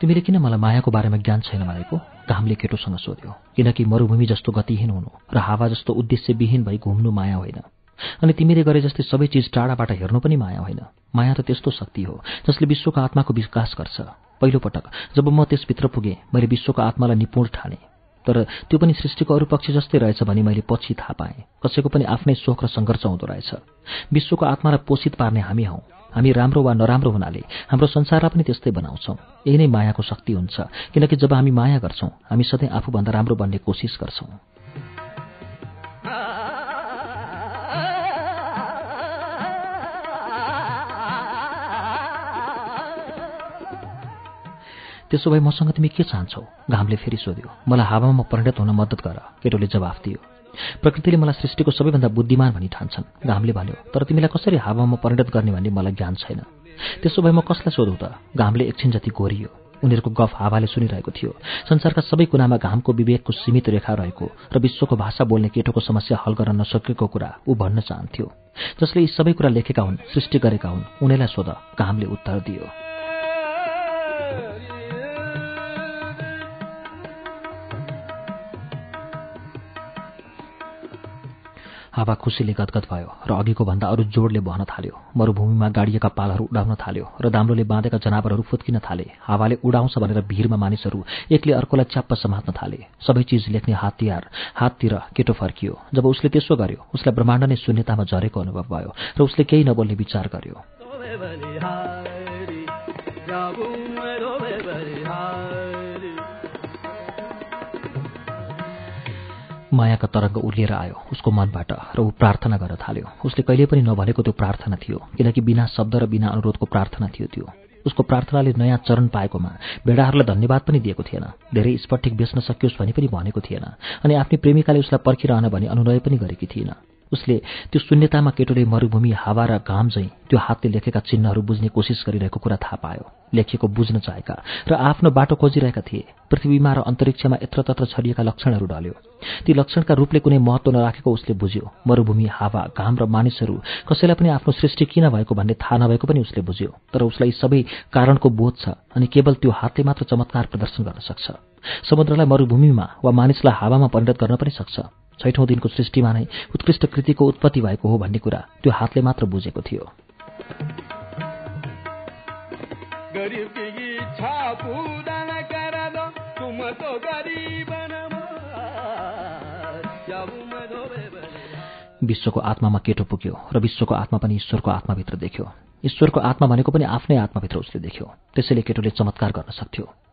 तिमीले किन मलाई मायाको बारेमा ज्ञान छैन भनेको घामले केटोसँग सोध्यो किनकि मरुभूमि जस्तो गतिहीन हुनु र हावा जस्तो उद्देश्यविहीन भई घुम्नु माया होइन। अनि तिमीले गरे जस्तै सबै चिज टाढाबाट हेर्नु पनि माया होइन। माया त त्यस्तो शक्ति हो जसले विश्वको आत्माको विकास गर्छ। पहिलोपटक जब म त्यसभित्र पुगेँ मैले विश्वको आत्मालाई निपुण ठाने। तर त्यो पनि सृष्टिको अरू पक्ष जस्तै रहेछ भने मैले पछि थाहा पाएँ। कसैको पनि आफ्नै शोक र सङ्घर्ष हुँदो रहेछ। विश्वको आत्मालाई पोषित पार्ने हामी हौ। हामी राम्रो वा नराम्रो हुनाले हाम्रो संसारलाई पनि त्यस्तै बनाउँछौँ। यही नै मायाको शक्ति हुन्छ किनकि जब हामी माया गर्छौँ हामी सधैँ आफूभन्दा राम्रो बन्ने कोसिस गर्छौँ। त्यसो भए मसँग तिमी के चाहन्छौ? घामले फेरि सोध्यो। मलाई हावामा परिणत हुन मद्दत गर केटोले जवाफ दियो। प्रकृतिले मलाई सृष्टिको सबैभन्दा बुद्धिमान भनी ठान्छन् घामले भन्यो तर तिमीलाई कसरी हावामा परिणत गर्ने भन्ने मलाई ज्ञान छैन। त्यसो भए म कसलाई सोधौँ त? घामले एकछिन जति गोरियो उनीहरूको गफ हावाले सुनिरहेको थियो। संसारका सबै कुनामा घामको विवेकको सीमित रेखा रहेको र विश्वको भाषा बोल्ने केटोको समस्या हल गर्न नसकेको कुरा ऊ भन्न चाहन्थ्यो। जसले यी सबै कुरा लेखेका हुन् सृष्टि गरेका हुन् उनीलाई सोध। घामले उत्तर दियो। हावा खुसीले गदगद भयो र अघिको भन्दा अरू जोडले बहन थाल्यो। मरुभूमिमा गाडिएका पालहरू उडाउन थाल्यो र दाम्रोले बाँधेका जनावरहरू फुत्किन थाले। हावाले उडाउँछ भनेर भिरमा मानिसहरू एकले अर्कोलाई च्याप्प समात्न थाले। सबै चिज लेख्ने हात तिहार हाततिर केटो फर्कियो। जब उसले त्यसो गर्यो उसलाई ब्रह्माण्ड नै शून्यतामा झरेको अनुभव भयो र उसले केही नबोल्ने विचार गर्यो। मायाका तरङ्ग उर्लिएर आयो। उसको मनबाट र ऊ प्रार्थना गर्न थाल्यो। उसले कहिले पनि नभनेको त्यो प्रार्थना थियो किनकि बिना शब्द र बिना अनुरोधको प्रार्थना थियो त्यो। उसको प्रार्थनाले नयाँ चरण पाएकोमा भेडाहरूलाई धन्यवाद पनि दिएको थिएन। धेरै स्फटिक बेच्न सकियोस् भने पनि भनेको थिएन अनि आफ्नै प्रेमिकाले उसलाई पर्खिरहन भनी अनुनय पनि गरेकी थिएन उसले त्यो शून्यतामा केटोले मरुभूमि हावा र घाम झैँ त्यो हातले लेखेका चिन्हहरू बुझ्ने कोसिस गरिरहेको कुरा थाहा पायो। लेखिएको बुझ्न चाहेका र आफ्नो बाटो खोजिरहेका थिए। पृथ्वीमा र अन्तरिक्षमा यत्रतत्र छरिएका लक्षणहरू ढल्यो ती लक्षणका रूपले कुनै महत्व नराखेको उसले बुझ्यो। मरुभूमि हावा घाम र मानिसहरू कसैलाई पनि आफ्नो सृष्टि किन भएको भन्ने थाहा नभएको पनि उसले बुझ्यो। तर उसलाई सबै कारणको बोध छ अनि केवल त्यो हातले मात्र चमत्कार प्रदर्शन गर्न सक्छ। समुद्रलाई मरुभूमिमा वा मानिसलाई हावामा परिणत गर्न पनि सक्छ। छैठौँ दिनको सृष्टिमा नै उत्कृष्ट कृतिको उत्पत्ति भएको हो भन्ने कुरा त्यो हातले मात्र बुझेको थियो। विश्वको आत्मामा केटो पुग्यो र विश्वको आत्मा पनि ईश्वरको आत्माभित्र देख्यो। ईश्वरको आत्मा भनेको पनि आफ्नै आत्माभित्र उसले देख्यो। त्यसैले केटोले चमत्कार गर्न सक्थ्यो।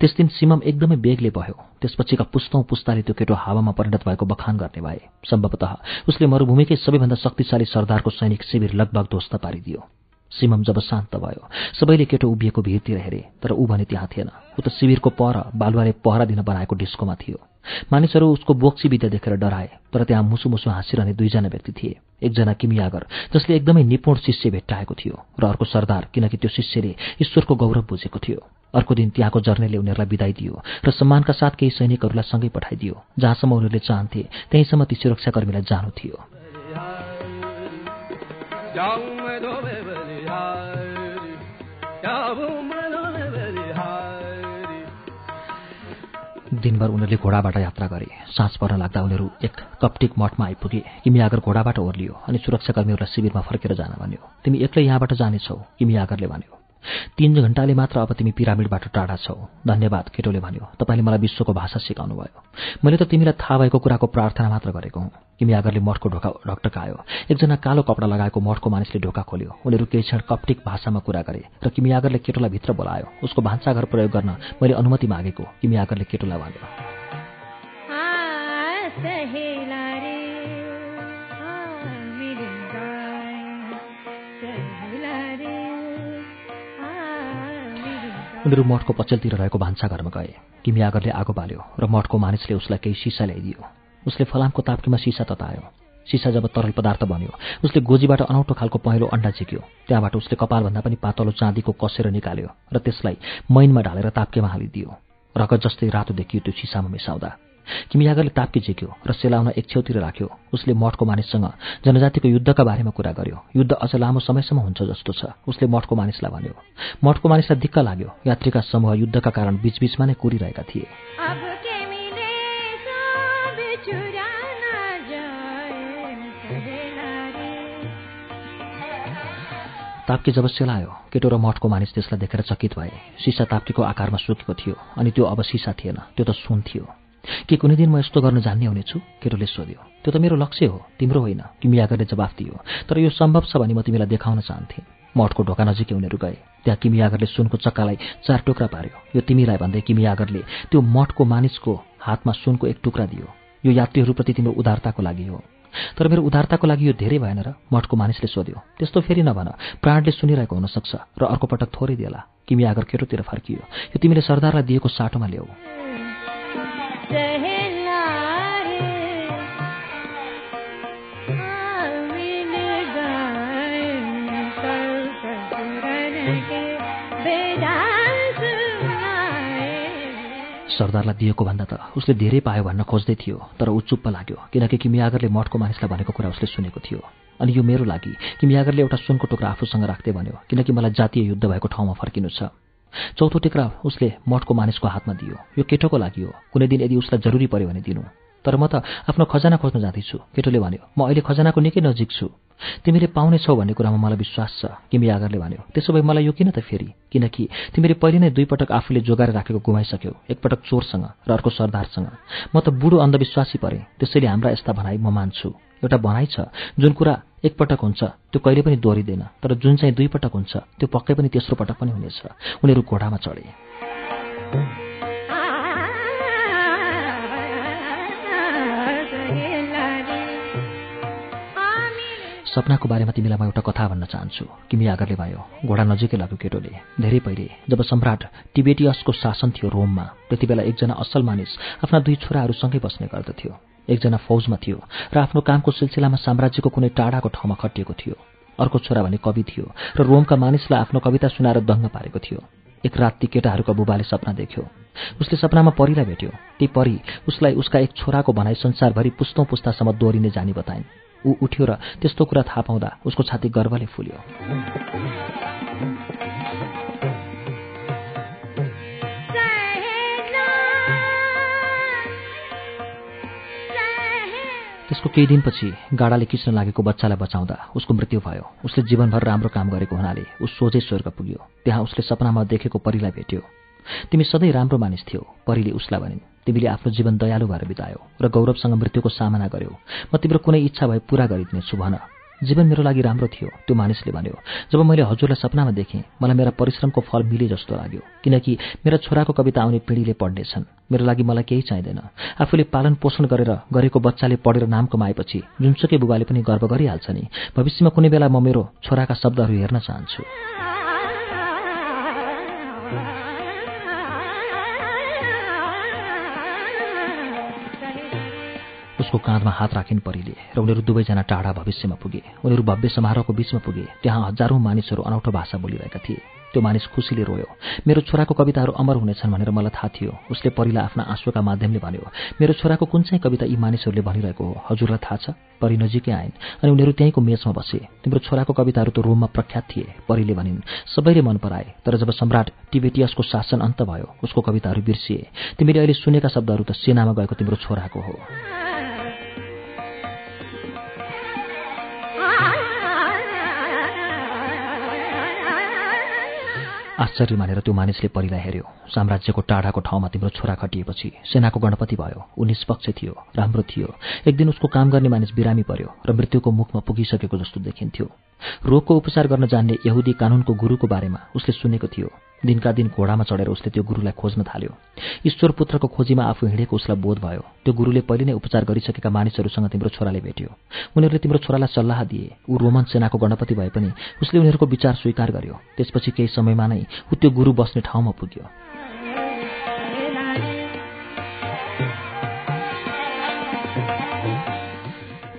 त्यस दिन सिमम एकदमै बेगले भयो त्यसपछिका पुस्तौँ पुस्ताले त्यो केटो हावामा परिणत भएको बखान गर्ने भए। सम्भवतः उसले मरुभूमिकै सबैभन्दा शक्तिशाली सरदारको सैनिक शिविर लगभग ध्वस्त पारिदियो। सिमम जब शान्त भयो सबैले केटो उभिएको भिरतिर हेरे तर ऊ भने त्यहाँ थिएन। ऊ त शिविरको पर बालुवाले पहरा दिन बनाएको डिस्कोमा थियो। मानिसहरू उसको बोक्सी विद्या देखेर डराए तर त्यहाँ मुसु मुसु हाँसिरहने दुईजना व्यक्ति थिए। एकजना किमियागर जसले एकदमै निपुण शिष्य भेट्टाएको थियो र अर्को सरदार किनकि त्यो शिष्यले ईश्वरको गौरव बुझेको थियो। अर्को दिन त्यहाँको जर्नेले उनीहरूलाई विदाई दियो र सम्मानका साथ केही सैनिकहरूलाई सँगै पठाइदियो जहाँसम्म उनीहरूले चाहन्थे त्यहीँसम्म ती सुरक्षाकर्मीलाई जानु थियो। दिनभर उनीहरूले घोडाबाट यात्रा गरे। साँझ पर्न लाग्दा उनीहरू एक कप्टिक मठमा आइपुगे। किमी आगर घोडाबाट ओर्लियो अनि सुरक्षाकर्मीहरूलाई शिविरमा फर्केर जान भन्यो तिमी एक्लै यहाँबाट जानेछौ किमी आगरले भन्यो। तीन घण्टाले मात्र अब तिमी पिरामिडबाट टाढा छौ। धन्यवाद केटोले भन्यो। तपाईँले मलाई विश्वको भाषा सिकाउनु भयो मैले त तिमीलाई थाहा भएको कुराको प्रार्थना मात्र गरेको हुँ। किमी आगरले मठको ढोका ढकटकायो एकजना कालो कपडा लगाएको मठको मानिसले ढोका खोल्यो। उनीहरू केही क्षण कप्टिक भाषामा कुरा गरे र किमी आगरले केटोलाई भित्र बोलायो। उसको भान्साघर प्रयोग गर्न मैले अनुमति मागेको। किमी आगरले केटोलाई भन्यो। उनीहरू मठको पछिल्तिर रहेको भान्साघरमा गए। किमी आगरले आगो बाल्यो र मठको मानिसले उसलाई केही सिसा ल्याइदियो। उसले फलामको ताप्कीमा सिसा ततायो। सिसा जब तरल पदार्थ बन्यो उसले गोजीबाट अनौठो खालको पहेँलो अन्डा झिक्यो। त्यहाँबाट उसले कपालभन्दा पनि पातलो चाँदीको कसेर निकाल्यो र त्यसलाई मैनमा ढालेर ताप्केमा हालिदियो। रगत जस्तै रातो देखियो त्यो सिसामा मिसाउँदा। किमियागरले ताप्की झिक्यो र सेलाउन एक छेउतिर राख्यो। उसले मठको मानिससँग जनजातिको युद्धका बारेमा कुरा गर्यो। युद्ध अझ लामो समयसम्म हुन्छ जस्तो छ उसले मठको मानिसलाई भन्यो। मठको मानिसलाई दिक्क लाग्यो। यात्रीका समूह युद्धका कारण बीचबीचमा नै कुरिरहेका थिए। ताप्के जब सेलायो केटो र मठको मानिस त्यसलाई देखेर चकित भए। सिसा ताप्केको आकारमा सुकेको थियो अनि त्यो अब सिसा थिएन त्यो त सुन थियो। के कुनै दिन म यस्तो गर्न जान्ने हुनेछु? केटोले सोध्यो। त्यो त मेरो लक्ष्य हो तिम्रो होइन तिमी आगरले जवाफ दियो। तर यो सम्भव छ भने म तिमीलाई देखाउन चाहन्थेँ। मठको ढोका नजिकै उनीहरू गए। त्यहाँ किमी आगरले सुनको चक्कालाई चार टुक्रा पार्यो। यो तिमीलाई भन्दै किमी आगरले त्यो मठको मानिसको हातमा सुनको एक टुक्रा दियो। यो यात्रीहरूप्रति तिम्रो उदारताको लागि हो। तर मेरो उदारताको लागि यो धेरै भएन र मठको मानिसले सोध्यो। त्यस्तो फेरि नभन प्राणले सुनिरहेको हुनसक्छ र अर्को पटक थोरै दिएला किमी आगर केटोतिर फर्कियो। यो तिमीले सरदारलाई दिएको साटोमा ल्याऊ। सरदारलाई दिएको भन्दा त उसले धेरै पायो भन्न खोज्दै थियो तर ऊ चुप्प लाग्यो किनकि किमियागरले मठको मानिसलाई भनेको कुरा उसले सुनेको थियो। अनि यो मेरो लागि किमियागरले एउटा सुनको टुक्रा आफूसँग राख्दै भन्यो किनकि मलाई जातीय युद्ध भएको ठाउँमा फर्किनु छ। चौथो टिक्रा उसले मठको मानिसको हातमा दियो। यो केटोको लागि हो। कुनै दिन यदि उसलाई जरुरी पर्यो भने दिनु। तर म त आफ्नो खजाना खोज्न जाँदैछु केटोले भन्यो। म अहिले खजानाको निकै नजिक छु। तिमीले पाउनेछौ भन्ने कुरामा मलाई विश्वास छ किमी आगरले भन्यो। त्यसो भए मलाई यो किन त फेरि? किनकि तिमीले पहिले नै दुई पटक आफूले जोगाएर राखेको गुमाइसक्यौ एकपटक चोरसँग र अर्को सरदारसँग। म त बुढो अन्धविश्वासी परे त्यसैले हाम्रा यस्ता भनाइ म मान्छु। एउटा भनाइ छ जुन कुरा एकपटक हुन्छ त्यो कहिले पनि दोहोरिँदैन तर जुन चाहिँ दुई पटक हुन्छ त्यो पक्कै पनि तेस्रो पटक पनि हुनेछ। उनीहरू घोडामा चढे। सपनाको बारेमा तिमीलाई म एउटा कथा भन्न चाहन्छु। किमी आगरले भयो घोडा नजिकै लाग्यो केटोले। धेरै पहिले जब सम्राट टिबेटियसको शासन थियो रोममा त्यति बेला एकजना असल मानिस आफ्ना दुई छोराहरूसँगै बस्ने गर्दथ्यो। एकजना फौजमा थियो र आफ्नो कामको सिलसिलामा साम्राज्यको कुनै टाढाको ठाउँमा खटिएको थियो। अर्को छोरा भने कवि थियो र रोमका मानिसलाई आफ्नो कविता सुनाएर दङ्ग पारेको थियो। एक रात ती केटाहरूको बुबाले सपना देख्यो। उसले सपनामा परीलाई भेट्यो। ती परी उसलाई उसका एक छोराको भनाइ संसारभरि पुस्तौँ पुस्तासम्म दोहोरिने जानी बताइन्। ऊ उठ्यो र त्यस्तो कुरा थाहा पाउँदा उसको छाती गर्वले फुल्यो। त्यसको केही दिनपछि गाडाले किच्न लागेको बच्चालाई बचाउँदा उसको मृत्यु भयो। उसले जीवनभर राम्रो काम गरेको हुनाले ऊ सोझै स्वर्ग पुग्यो। त्यहाँ उसले सपनामा देखेको परिलाई भेट्यो। तिमी सधैँ राम्रो मानिस थियौ परीले उसलाई भनिन्। तिमीले आफ्नो जीवन दयालु भएर बितायो र गौरवसँग मृत्युको सामना गर्यौ। म तिम्रो कुनै इच्छा भए पुरा गरिदिनेछु भन। जीवन मेरो लागि राम्रो थियो त्यो मानिसले भन्यो। जब मैले हजुरलाई सपनामा देखेँ मलाई मेरा परिश्रमको फल मिले जस्तो लाग्यो किनकि मेरा छोराको कविता आउने पिँढीले पढ्नेछन्। मेरो लागि मलाई केही चाहिँदैन। आफूले पालन पोषण गरेर गरेको बच्चाले पढेर नाम कमाएपछि जुनसुकै बुबाले पनि गर्व गरिहाल्छ नि। भविष्यमा कुनै बेला म मेरो छोराका शब्दहरू हेर्न चाहन्छु। उसको काँधमा हात राखिन् परीले र उनीहरू दुवैजना टाढा भविष्यमा पुगे। उनीहरू भव्य समारोहको बीचमा पुगे त्यहाँ हजारौं मानिसहरू अनौठो भाषा बोलिरहेका थिए। त्यो मानिस खुसीले रोयो मेरो छोराको कविताहरू अमर हुनेछन् भनेर मलाई थाहा थियो। उसले परिलाई आफ्ना आँसुका माध्यमले भन्यो मेरो छोराको कुन चाहिँ कविता यी मानिसहरूले भनिरहेको हो? हजुरलाई थाहा छ परि नजिकै आइन् अनि उनीहरू त्यहीँको मेचमा बसे। तिम्रो छोराको कविताहरू त रोममा प्रख्यात थिए परिले भनिन्। सबैले मन पराए तर जब सम्राट टिबेटियसको शासन अन्त भयो उसको कविताहरू बिर्सिए। तिमीले अहिले सुनेका शब्दहरू त सेनामा गएको तिम्रो छोराको हो। आश्चर्य मानेर त्यो मानिसले परिलाई हेऱ्यो। साम्राज्यको टाढाको ठाउँमा तिम्रो छोरा खटिएपछि सेनाको गणपति भयो। ऊ निष्पक्ष थियो राम्रो थियो। एक दिन उसको काम गर्ने मानिस बिरामी पर्यो र मृत्युको मुखमा पुगिसकेको जस्तो देखिन्थ्यो। रोगको उपचार गर्न जान्ने यहुदी कानुनको गुरुको बारेमा उसले सुनेको थियो। दिनका दिन घोडामा चढेर उसले त्यो गुरुलाई खोज्न थाल्यो। ईश्वर पुत्रको खोजीमा आफू हिँडेको उसलाई बोध भयो। त्यो गुरुले पहिले नै उपचार गरिसकेका मानिसहरूसँग तिम्रो छोराले भेट्यो। उनीहरूले तिम्रो छोरालाई सल्लाह दिए। ऊ रोमन सेनाको गणपति भए पनि उसले उनीहरूको विचार स्वीकार गर्यो। त्यसपछि केही समयमा नै ऊ त्यो गुरु बस्ने ठाउँमा पुग्यो।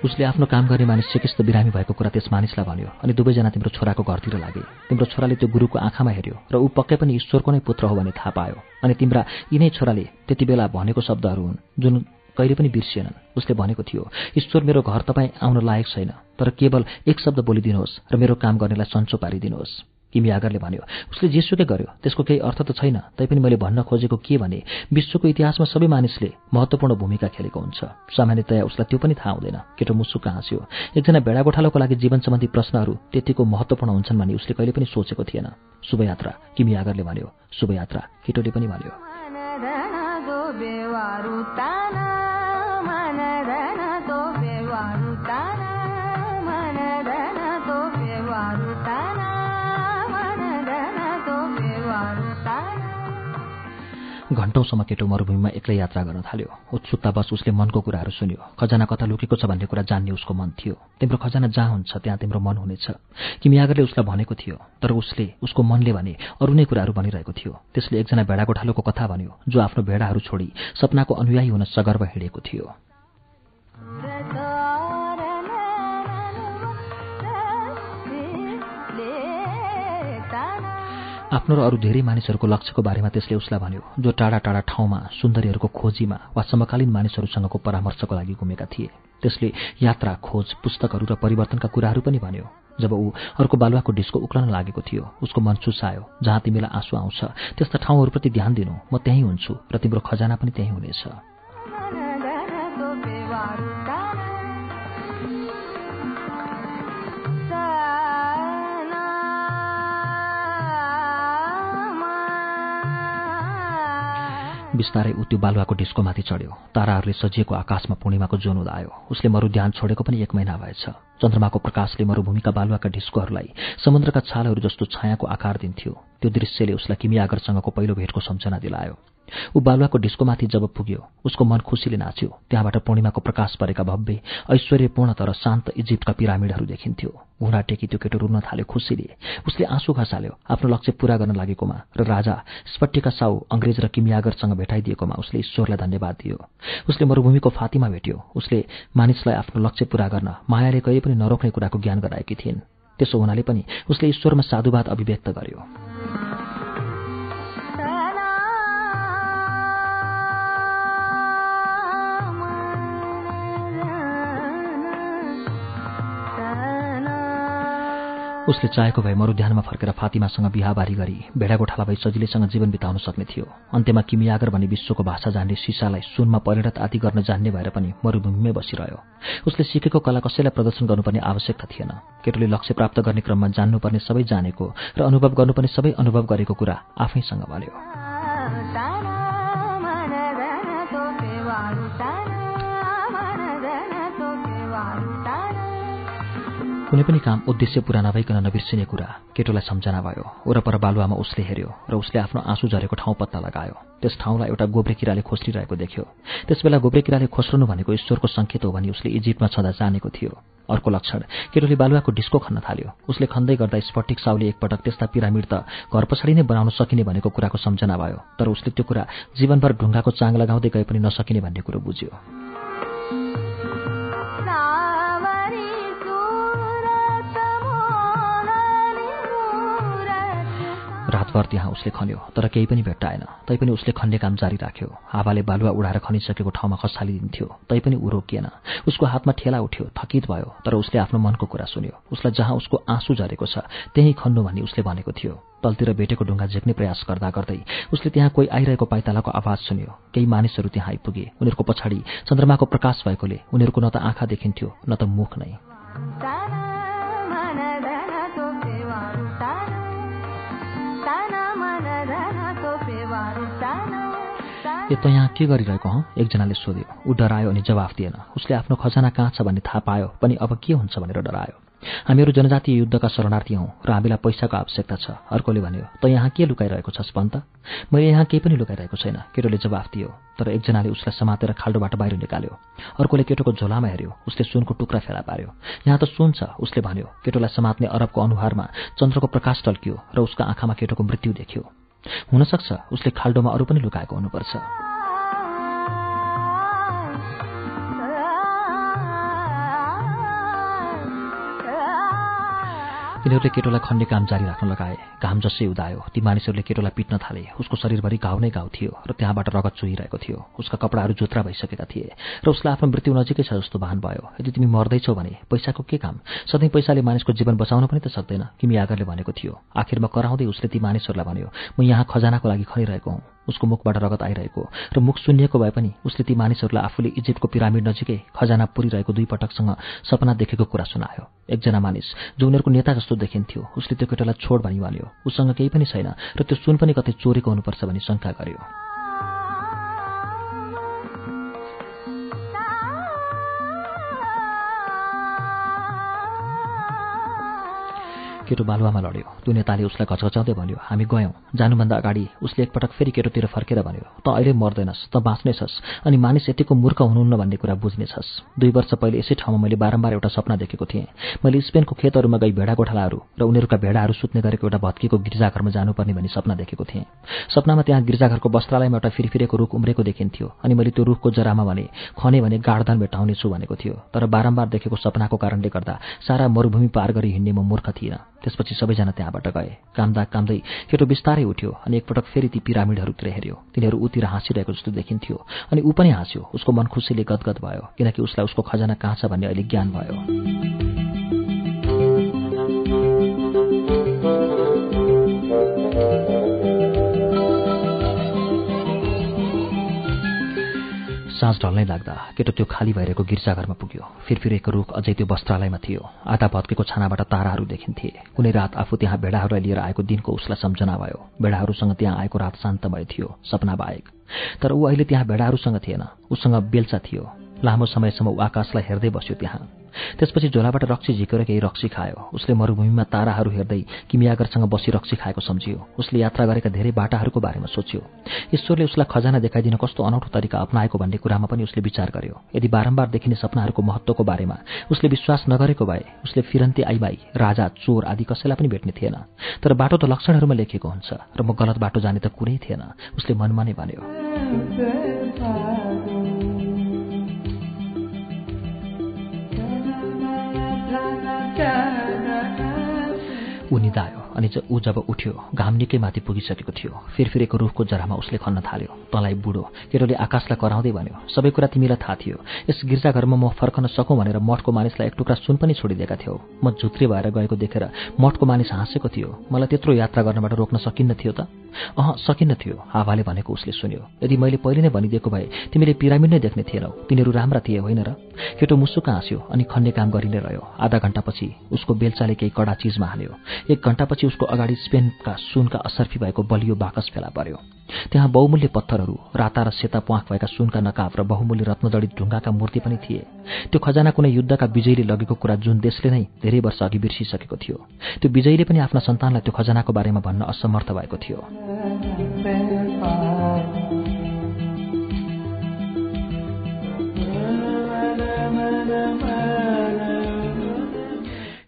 उसले आफ्नो काम गर्ने मानिस सिकिस्त बिरामी भएको कुरा त्यस मानिसलाई भन्यो। अनि दुवैजना तिम्रो छोराको घरतिर लागे। तिम्रो छोराले त्यो गुरुको आँखामा हेऱ्यो र ऊ पक्कै पनि ईश्वरको नै पुत्र हो भने थाहा पायो। अनि तिम्रा यिनै छोराले त्यति बेला भनेको शब्दहरू हुन् जुन कहिले पनि बिर्सिएनन्। उसले भनेको थियो ईश्वर मेरो घर तपाईँ आउन लायक छैन तर केवल एक शब्द बोलिदिनुहोस् र मेरो काम गर्नेलाई सन्चो पारिदिनुहोस्। किमी भन्यो उसले जेसुकै गर्यो त्यसको केही अर्थ त छैन तैपनि मैले भन्न खोजेको के भने विश्वको इतिहासमा सबै मानिसले महत्त्वपूर्ण भूमिका खेलेको हुन्छ। सामान्यतया उसलाई त्यो पनि थाहा हुँदैन। केटो मुसुक्क हाँस्यो एकजना भेडा गोठालोको लागि जीवन सम्बन्धी प्रश्नहरू त्यतिको महत्त्वपूर्ण हुन्छन् भने उसले कहिले पनि सोचेको थिएन। शुभयात्रा किमी आगरले भन्यो। शुभयात्रा केटोले पनि भन्यो। घण्टौँसम्म केटो मरुभूमिमा एक्लै यात्रा गर्न थाल्यो। उत्सुकतावश उसले मनको कुराहरू सुन्यो। खजाना कता लुकेको छ भन्ने कुरा जान्ने उसको मन थियो। तिम्रो खजाना जहाँ हुन्छ त्यहाँ तिम्रो मन हुनेछ। किमियागरले उसलाई भनेको थियो तर उसले उसको मनले भने अरू नै कुराहरू भनिरहेको थियो। त्यसले एकजना भेडा गोठालोको कथा भन्यो जो आफ्नो भेडाहरू छोडी सपनाको अनुयायी हुन सगर्व हिँडेको थियो। आफ्नो र अरू धेरै मानिसहरूको लक्ष्यको बारेमा त्यसले उसलाई भन्यो जो टाढा टाढा ठाउँमा सुन्दरीहरूको खोजीमा वा समकालीन मानिसहरूसँगको परामर्शको लागि घुमेका थिए त्यसले यात्रा खोज पुस्तकहरू र परिवर्तनका कुराहरू पनि भन्यो। जब ऊ अर्को बालुवाको डिस्को उक्लन लागेको थियो उसको मन चुसायो जहाँ तिमीलाई आँसु आउँछ त्यस्ता ठाउँहरूप्रति ध्यान दिनु म त्यहीँ हुन्छु र तिम्रो खजाना पनि त्यहीँ हुनेछ। बिस्तारै ऊ त्यो बालुवाको डिस्कोमाथि चढ्यो। ताराहरूले सजिएको आकाशमा पूर्णिमाको जोन उदायो। उसले मरु ध्यान छोडेको पनि एक महिना भएछ। चन्द्रमाको प्रकाशले मरुभूमिका बालुवाका डिस्कोहरूलाई समुद्रका छालहरू जस्तो छायाको आकार दिन्थ्यो। त्यो दृश्यले उसलाई किमियागरसँगको पहिलो भेटको सम्झना दिलायो। ऊ बालुवाको डिस्कोमाथि जब पुग्यो उसको मन खुसीले नाच्यो। त्यहाँबाट पूर्णिमाको प्रकाश परेका भव्य ऐश्वर्यपूर्ण तर शान्त इजिप्टका पिरामिडहरू देखिन्थ्यो। घुँडा टेकी त्यो केटो रुन थाल्यो खुसीले। उसले आँसु खसाल्यो आफ्नो लक्ष्य पूरा गर्न लागेकोमा र राजा स्पट्टिका साउ अङ्ग्रेज र किमियागरसँग भेटाइदिएकोमा उसले ईश्वरलाई धन्यवाद दियो। उसले मरुभूमिको फातिमा भेट्यो। उसले मानिसलाई आफ्नो लक्ष्य पूरा गर्न मायाले कहिले पनि नरोक्ने कुराको ज्ञान गराएकी थिइन्। त्यसो हुनाले पनि उसले ईश्वरमा साधुवाद अभिव्यक्त गर्यो। उसले चाहेको भए मरु ध्यानमा फर्केर फातिमासँग बिहाबारी गरी भेडा गोठाला भई सजिलैसँग जीवन बिताउन सक्ने थियो। अन्त्यमा किमियागर भन्ने विश्वको भाषा जान्ने सिसालाई सुनमा परिणत आदि गर्न जान्ने भएर पनि मरुभूमिमै बसिरह्यो। उसले सिकेको कला कसैलाई प्रदर्शन गर्नुपर्ने आवश्यकता थिएन। केटोले लक्ष्य प्राप्त गर्ने क्रममा जान्नुपर्ने सबै जानेको र अनुभव गर्नुपर्ने सबै अनुभव गरेको कुरा आफैसँग भन्यो कुनै पनि काम उद्देश्य पुरा नभइकन नबिर्सिने कुरा केटोलाई सम्झना भयो। वरपर बालुवामा उसले हेऱ्यो र उसले आफ्नो आँसु झरेको ठाउँ पत्ता लगायो। त्यस ठाउँलाई एउटा गोब्रे किराले खोस्लिरहेको देख्यो। त्यसबेला गोब्रे किराले खोस्रनु भनेको ईश्वरको सङ्केत हो भने उसले इजिप्टमा छँदा जानेको थियो। अर्को लक्षण केटोले बालुवाको डिस्को खन्न थाल्यो। उसले खन्दै गर्दा स्पटिक साउले एकपटक त्यस्ता पिरामिड त घर पछाडि नै बनाउन सकिने भनेको कुराको सम्झना भयो। तर उसले त्यो कुरा जीवनभर ढुङ्गाको चाङ लगाउँदै गए पनि नसकिने भन्ने कुरो बुझ्यो। घर त्यहाँ उसले खन्यो तर केही पनि भेट्टाएन। तैपनि उसले खन्ने काम जारी राख्यो। हावाले बालुवा उडाएर खनिसकेको ठाउँमा खसालिदिन्थ्यो तैपनि ऊ रोकिएन। उसको हातमा ठेला उठ्यो थकित भयो तर उसले आफ्नो मनको कुरा सुन्यो। उसलाई जहाँ उसको आँसु झरेको छ त्यहीँ खन्नु भन्ने उसले भनेको थियो। तलतिर भेटेको ढुङ्गा झेक्ने प्रयास गर्दा गर्दै उसले त्यहाँ कोही आइरहेको पाइतालाको आवाज सुन्यो। केही मानिसहरू त्यहाँ आइपुगे। उनीहरूको पछाडि चन्द्रमाको प्रकाश भएकोले उनीहरूको न त आँखा देखिन्थ्यो न त मुख नै। ए त यहाँ के गरिरहेको हँ? एकजनाले सोध्यो। ऊ डरायो अनि जवाफ दिएन। उसले आफ्नो खजाना कहाँ छ भन्ने थाहा पायो। पनि अब के हुन्छ भनेर डरायो। हामीहरू जनजातीय युद्धका शरणार्थी हौँ र हामीलाई पैसाको आवश्यकता छ। अर्कोले भन्यो त यहाँ के लुकाइरहेको छस् पन्त मैले यहाँ केही पनि लुकाइरहेको छैन केटोले जवाफ दियो। तर एकजनाले उसलाई समातेर खाल्डोबाट बाहिर निकाल्यो। अर्कोले केटोको झोलामा हेऱ्यो। उसले सुनको टुक्रा फेला पार्यो। यहाँ त सुन छ उसले भन्यो। केटोलाई समात्ने अरबको अनुहारमा चन्द्रको प्रकाश टल्कियो र उसका आँखामा केटोको मृत्यु देखियो। हुनसक्छ उसले खाल्डोमा अरू पनि लुकाएको हुनुपर्छ। यिनीहरूले केटोलाई खन्ने काम जारी राख्न लगाए। घाम जसै उदायो। ती मानिसहरूले केटोलाई पिट्न थाले। उसको शरीरभरि घाउ नै घाउ थियो र त्यहाँबाट रगत चुहिरहेको थियो। उसका कपडाहरू जोत्रा भइसकेका थिए र उसलाई आफ्नो मृत्यु नजिकै छ जस्तो भान भयो। यदि तिमी मर्दैछौ भने पैसाको के काम? सधैँ पैसाले मानिसको जीवन बचाउन पनि त सक्दैन किमी आगरले भनेको थियो। आखिरमा कराउँदै उसले ती मानिसहरूलाई भन्यो म यहाँ खजानाको लागि खनिरहेको हुँ। उसको मुखबाट रगत आइरहेको र मुख सुनिएको भए पनि उसले ती मानिसहरूलाई आफूले इजिप्टको पिरामिड नजिकै खजाना पुरिरहेको दुई पटकसँग सपना देखेको कुरा सुनायो। एकजना मानिस जो उनीहरूको नेता जस्तो देखिन्थ्यो उसले त्यो केटालाई छोड भनी भन्यो उसँग केही पनि छैन र त्यो सुन पनि कतै चोरेको हुनुपर्छ भनी शङ्का गर्यो। केटो बालुवामा लड्यो। त्यो नेताले उसलाई घचघचाउँदै भन्यो हामी गयौँ। जानुभन्दा अगाडि उसले एकपटक फेरि केटोतिर फर्केर भन्यो त अहिले मर्दैनस् त बाँच्नेछस् अनि मानिस यतिको मूर्ख हुनुहुन्न भन्ने कुरा बुझ्नेछस्। दुई वर्ष पहिले यसै ठाउँमा मैले बारम्बार एउटा सपना देखेको थिएँ। मैले स्पेनको खेतहरूमा गई भेडा गोठालाहरू र उनीहरूका भेडाहरू सुत्ने गरेको एउटा भत्किएको गिर्जाघरमा जानुपर्ने भनी सपना देखेको थिएँ। सपनामा त्यहाँ गिर्जाघरको वस्त्रालयमा एउटा फिरफिरेको रुख उम्रेको देखिन्थ्यो अनि मैले त्यो रुखको जरामा भने खने भने गाडदान भेटाउनेछु भनेको थियो। तर बारम्बार देखेको सपनाको कारणले गर्दा सारा मरुभूमि पार गरी हिँड्ने म मूर्ख थिइनँ। त्यसपछि सबैजना त्यहाँबाट गए। कामदा कामदै केटो बिस्तारै उठ्यो अनि एकपटक फेरि ती पिरामिडहरूतिर हेऱ्यो। तिनीहरू उतिर हाँसिरहेको जस्तो देखिन्थ्यो अनि ऊ पनि हाँस्यो। उसको मन खुसीले गदगद भयो किनकि उसलाई उसको खजाना कहाँ छ भन्ने अहिले ज्ञान भयो। साँझ ढल्नै लाग्दा केटो त्यो खाली भइरहेको गिर्जाघरमा पुग्यो। फिरफिरेको रुख अझै त्यो वस्त्रालयमा थियो। आधा भत्केको छानाबाट ताराहरू देखिन्थे। कुनै रात आफू त्यहाँ भेडाहरूलाई लिएर आएको दिनको उसलाई सम्झना भयो। भेडाहरूसँग त्यहाँ आएको रात शान्तमय थियो सपना बाहेक। तर ऊ अहिले त्यहाँ भेडाहरूसँग थिएन। उसँग बेल्चा थियो। लामो समयसम्म ऊ आकाशलाई हेर्दै बस्यो त्यहाँ। त्यसपछि झोलाबाट रक्सी झिकेर केही रक्सी खायो। उसले मरुभूमिमा ताराहरू हेर्दै किमियागरसँग बसी रक्सी खाएको सम्झियो। उसले यात्रा गरेका धेरै बाटाहरूको बारेमा सोच्यो। ईश्वरले उसलाई खजाना देखाइदिन कस्तो अनौठो तरिका अप्नाएको भन्ने कुरामा पनि उसले विचार गर्यो। यदि बारम्बार देखिने सपनाहरूको महत्वको बारेमा उसले विश्वास नगरेको भए उसले फिरन्ते आइबाई राजा चोर आदि कसैलाई पनि भेट्ने थिएन। तर बाटो त लक्षणहरूमा लेखिएको हुन्छ र म गलत बाटो जाने त कुरै थिएन उसले मनमा नै भन्यो। ऊ निधायो अनि ऊ जब उठ्यो घाम निकै माथि पुगिसकेको थियो। फिरफिरेको रुखको जरामा उसले खन्न थाल्यो। तँलाई बुढो केटोले आकाशलाई कराउँदै भन्यो सबै कुरा तिमीलाई थाहा थियो। यस गिर्जाघरमा म फर्कन सकौँ भनेर मठको मानिसलाई एक टुक्रा सुन पनि छोडिदिएका थियौ। म झुत्री भएर गएको देखेर मठको मानिस हाँसेको थियो। मलाई त्यत्रो यात्रा गर्नबाट रोक्न सकिन्न थियो त? अह सकिन्न थियो। हावाले भनेको उसले सुन्यो। यदि मैले पहिले नै भनिदिएको भए तिमीले पिरामिड नै देख्ने थिएनौ। तिनीहरू राम्रा थिए होइन र? केटो मुसुक हाँस्यो अनि खन्ने काम गरि नै रह्यो। आधा घण्टापछि उसको बेलचाले केही कडा चिजमा हाल्यो। एक घण्टापछि उसको अगाडि स्पेनका सुनका असर्फी भएको बलियो बाकस फेला पर्यो। त्यहाँ बहुमूल्य पत्थरहरू राता र सेता प्वाख भएका सुनका नकाब र बहुमूल्य रत्नजडित ढुङ्गाका मूर्ति पनि थिए। त्यो खजाना कुनै युद्धका विजयीले लगेको कुरा जुन देशले नै धेरै वर्ष अघि बिर्सिसकेको थियो। त्यो विजयीले पनि आफ्ना सन्तानलाई त्यो खजानाको बारेमा भन्न असमर्थ भएको थियो।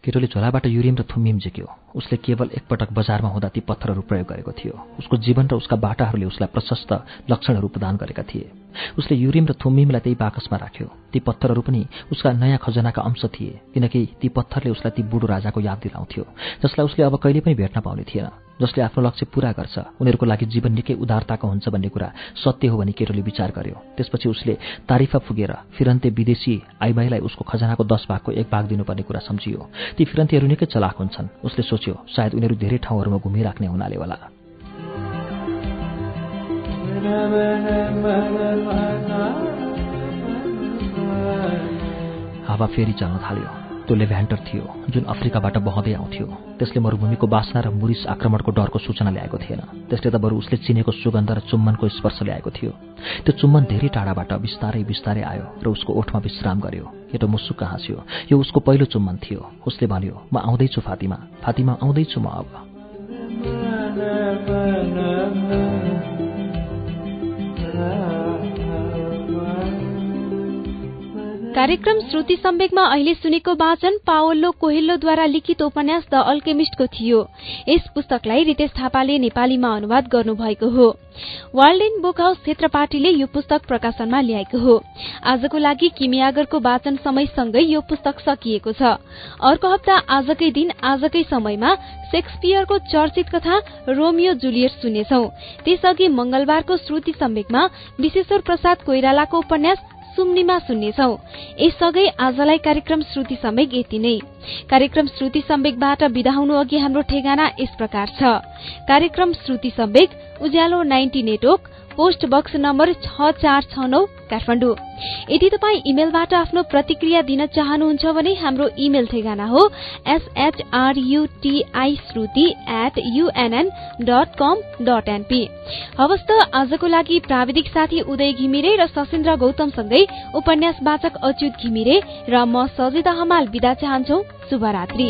केटोले झोलाबाट युरियम र थुम्मिम झिक्यो। उसले केवल एकपटक बजारमा हुँदा ती पत्थरहरू प्रयोग गरेको थियो। उसको जीवन र उसका बाटाहरूले उसलाई प्रशस्त लक्षणहरू प्रदान गरेका थिए। उसले युरिम र थुम्मिमलाई त्यही बाकसमा राख्यो। ती पत्थरहरू पनि उसका नयाँ खजनाका अंश थिए किनकि ती पत्थरले उसलाई ती बुढो राजाको याद दिलाउँथ्यो जसलाई उसले अब कहिले पनि भेट्न पाउने थिएन जसले आफ्नो लक्ष्य पूरा गर्छ उनीहरूको लागि जीवन निकै उदारताको हुन्छ भन्ने कुरा सत्य हो भनी केटोले विचार गर्यो। त्यसपछि उसले तारिफा पुगेर फिरन्ते विदेशी आइबाईलाई उसको खजनाको दस भागको एक भाग दिनुपर्ने कुरा सम्झियो। ती फिरन्तीहरू निकै चलाक हुन्छन्। उसले सोच्यो सायद उनीहरू धेरै ठाउँहरूमा घुमिराख्ने हुनाले होला। हावा फेरि चल्न थाल्यो। त्यो लेभ्यान्टर थियो जुन अफ्रिकाबाट बहँदै आउँथ्यो। त्यसले मरुभूमिको बासना र मुरिस आक्रमणको डरको सूचना ल्याएको थिएन। त्यसले त बरु उसले चिनेको सुगन्ध र चुम्बनको स्पर्श ल्याएको थियो। त्यो चुम्बन धेरै टाढाबाट बिस्तारै बिस्तारै आयो र उसको ओठमा विश्राम गर्यो। केटो मुसुक्क हाँस्यो। यो उसको पहिलो चुम्बन थियो। उसले भन्यो म आउँदैछु फातिमा। फातिमा आउँदैछु म अब। time. कार्यक्रम श्रुति सम्वेकमा अहिले सुनेको वाचन पावल्लो कोहिल्लोद्वारा लिखित उपन्यास द अल्केमिस्टको थियो। यस पुस्तकलाई रितेश थापाले नेपालीमा अनुवाद गर्नुभएको हो। वर्ल्ड इन बुक हाउस क्षेत्रपाटीले यो पुस्तक प्रकाशनमा ल्याएको हो। आजको लागि किमियागरको वाचन समयसँगै यो पुस्तक सकिएको छ। अर्को हप्ता आजकै दिन आजकै समयमा सेक्सपियरको चर्चित कथा रोमियो जुलियट सुन्नेछौ त्यसअघि मंगलबारको श्रुति सम्वेकमा विश्वेश्वर प्रसाद कोइरालाको उपन्यास सुम्निमा सुन्नेछौ। यसअघि आजलाई कार्यक्रम श्रुति सम्वेक यति नै। कार्यक्रम श्रुति सम्वेकबाट विदा हुनु अघि हाम्रो ठेगाना यस प्रकार छ। कार्यक्रम Shruti Sambeg Ujyalo ninety network post box number छ चार छ नौ काठमाडौँ यदि तपाईँ इमेलबाट आफ्नो प्रतिक्रिया दिन चाहनुहुन्छ भने हाम्रो इमेल ठेगाना हो SHRUTI Shruti at UNN dot com dot NP हवस् त आजको लागि प्राविधिक साथी उदय घिमिरे र सशेन्द्र गौतमसँगै उपन्यास वाचक अच्युत घिमिरे र म सजिता हमाल विदा चाहन्छौ शुभरात्री